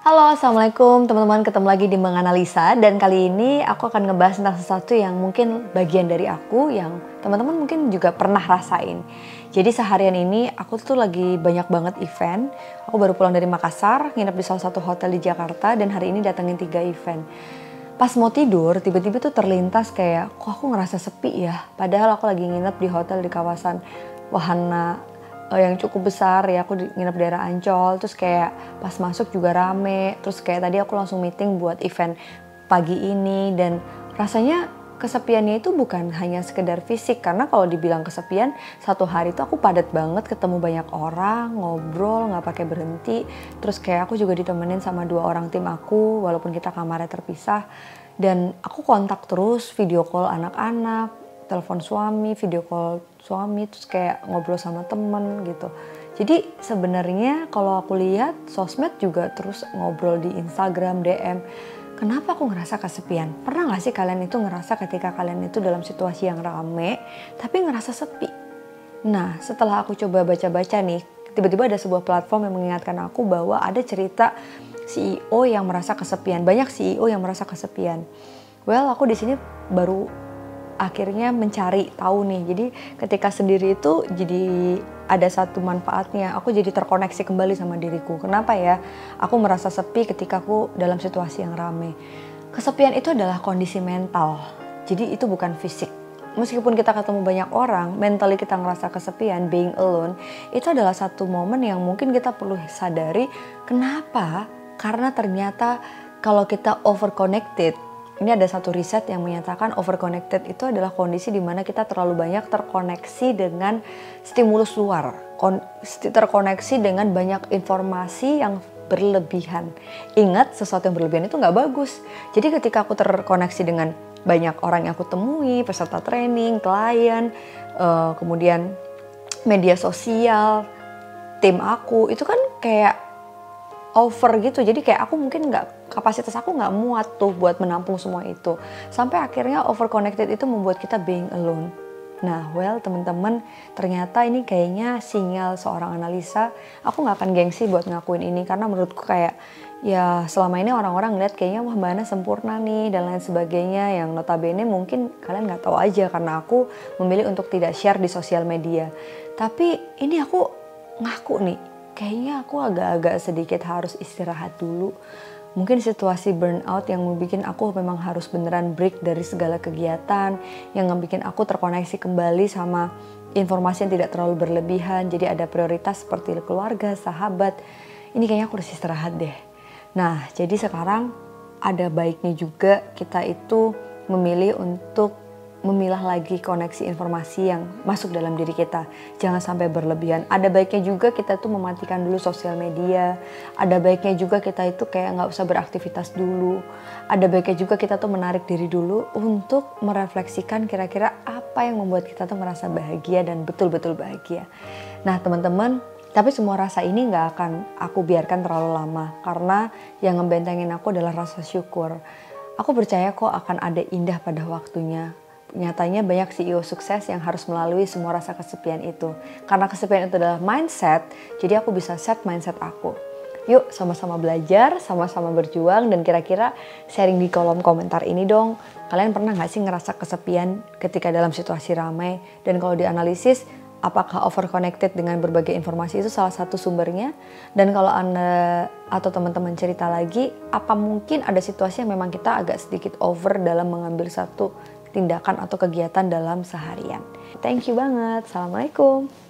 Halo, Assalamualaikum teman-teman, ketemu lagi di Menganalisa dan kali ini aku akan ngebahas tentang sesuatu yang mungkin bagian dari aku yang teman-teman mungkin juga pernah rasain. Jadi seharian ini aku tuh lagi banyak banget event. Aku baru pulang dari Makassar, nginep di salah satu hotel di Jakarta dan hari ini datengin tiga event. Pas mau tidur, tiba-tiba tuh terlintas kayak, kok aku ngerasa sepi ya? Padahal aku lagi nginep di hotel di kawasan Wahana uh, yang cukup besar ya aku di, nginep daerah Ancol terus kayak pas masuk juga rame. Terus kayak tadi aku langsung meeting buat event pagi ini dan rasanya kesepiannya itu bukan hanya sekedar fisik karena kalau dibilang kesepian satu hari itu aku padat banget ketemu banyak orang ngobrol nggak pakai berhenti. Terus kayak aku juga ditemenin sama dua orang tim aku walaupun kita kamarnya terpisah. Dan aku kontak terus video call anak-anak telepon suami, video call suami, terus kayak ngobrol sama temen gitu. Jadi sebenarnya kalau aku lihat sosmed juga terus ngobrol di Instagram, DM. Kenapa aku ngerasa kesepian? Pernah gak sih kalian itu ngerasa ketika kalian itu dalam situasi yang rame, tapi ngerasa sepi? Nah, setelah aku coba baca-baca nih, tiba-tiba ada sebuah platform yang mengingatkan aku bahwa ada cerita CEO yang merasa kesepian. Banyak CEO yang merasa kesepian. Well, aku di sini baru akhirnya mencari tahu nih. Jadi ketika sendiri itu jadi ada satu manfaatnya. Aku jadi terkoneksi kembali sama diriku. Kenapa ya? Aku merasa sepi ketika aku dalam situasi yang rame. Kesepian itu adalah kondisi mental. Jadi itu bukan fisik. Meskipun kita ketemu banyak orang, mentally kita ngerasa kesepian, being alone, itu adalah satu momen yang mungkin kita perlu sadari. Kenapa? Karena ternyata kalau kita over connected, ini ada satu riset yang menyatakan overconnected itu adalah kondisi di mana kita terlalu banyak terkoneksi dengan stimulus luar, terkoneksi dengan banyak informasi yang berlebihan. Ingat, sesuatu yang berlebihan itu nggak bagus. Jadi ketika aku terkoneksi dengan banyak orang yang aku temui, peserta training, klien, uh, kemudian media sosial, tim aku, itu kan kayak over gitu. Jadi kayak aku mungkin nggak kapasitas aku nggak muat tuh buat menampung semua itu. Sampai akhirnya over connected itu membuat kita being alone. Nah well teman-teman ternyata ini kayaknya sinyal seorang analisa. Aku nggak akan gengsi buat ngakuin ini karena menurutku kayak ya selama ini orang-orang ngeliat kayaknya wah mbak Ana sempurna nih dan lain sebagainya. Yang notabene mungkin kalian nggak tahu aja karena aku memilih untuk tidak share di sosial media. Tapi ini aku ngaku nih kayaknya aku agak-agak sedikit harus istirahat dulu. Mungkin situasi burnout yang membuat aku memang harus beneran break dari segala kegiatan, yang membuat aku terkoneksi kembali sama informasi yang tidak terlalu berlebihan. Jadi ada prioritas seperti keluarga, sahabat. Ini kayaknya aku harus istirahat deh. Nah, jadi sekarang ada baiknya juga kita itu memilih untuk memilah lagi koneksi informasi yang masuk dalam diri kita. Jangan sampai berlebihan. Ada baiknya juga kita tuh mematikan dulu sosial media. Ada baiknya juga kita itu kayak nggak usah beraktivitas dulu. Ada baiknya juga kita tuh menarik diri dulu untuk merefleksikan kira-kira apa yang membuat kita tuh merasa bahagia dan betul-betul bahagia. Nah teman-teman, tapi semua rasa ini nggak akan aku biarkan terlalu lama karena yang ngebentengin aku adalah rasa syukur. Aku percaya kok akan ada indah pada waktunya nyatanya banyak CEO sukses yang harus melalui semua rasa kesepian itu. Karena kesepian itu adalah mindset, jadi aku bisa set mindset aku. Yuk sama-sama belajar, sama-sama berjuang, dan kira-kira sharing di kolom komentar ini dong. Kalian pernah gak sih ngerasa kesepian ketika dalam situasi ramai? Dan kalau dianalisis, apakah overconnected dengan berbagai informasi itu salah satu sumbernya? Dan kalau Anda atau teman-teman cerita lagi, apa mungkin ada situasi yang memang kita agak sedikit over dalam mengambil satu tindakan atau kegiatan dalam seharian. Thank you banget. Assalamualaikum.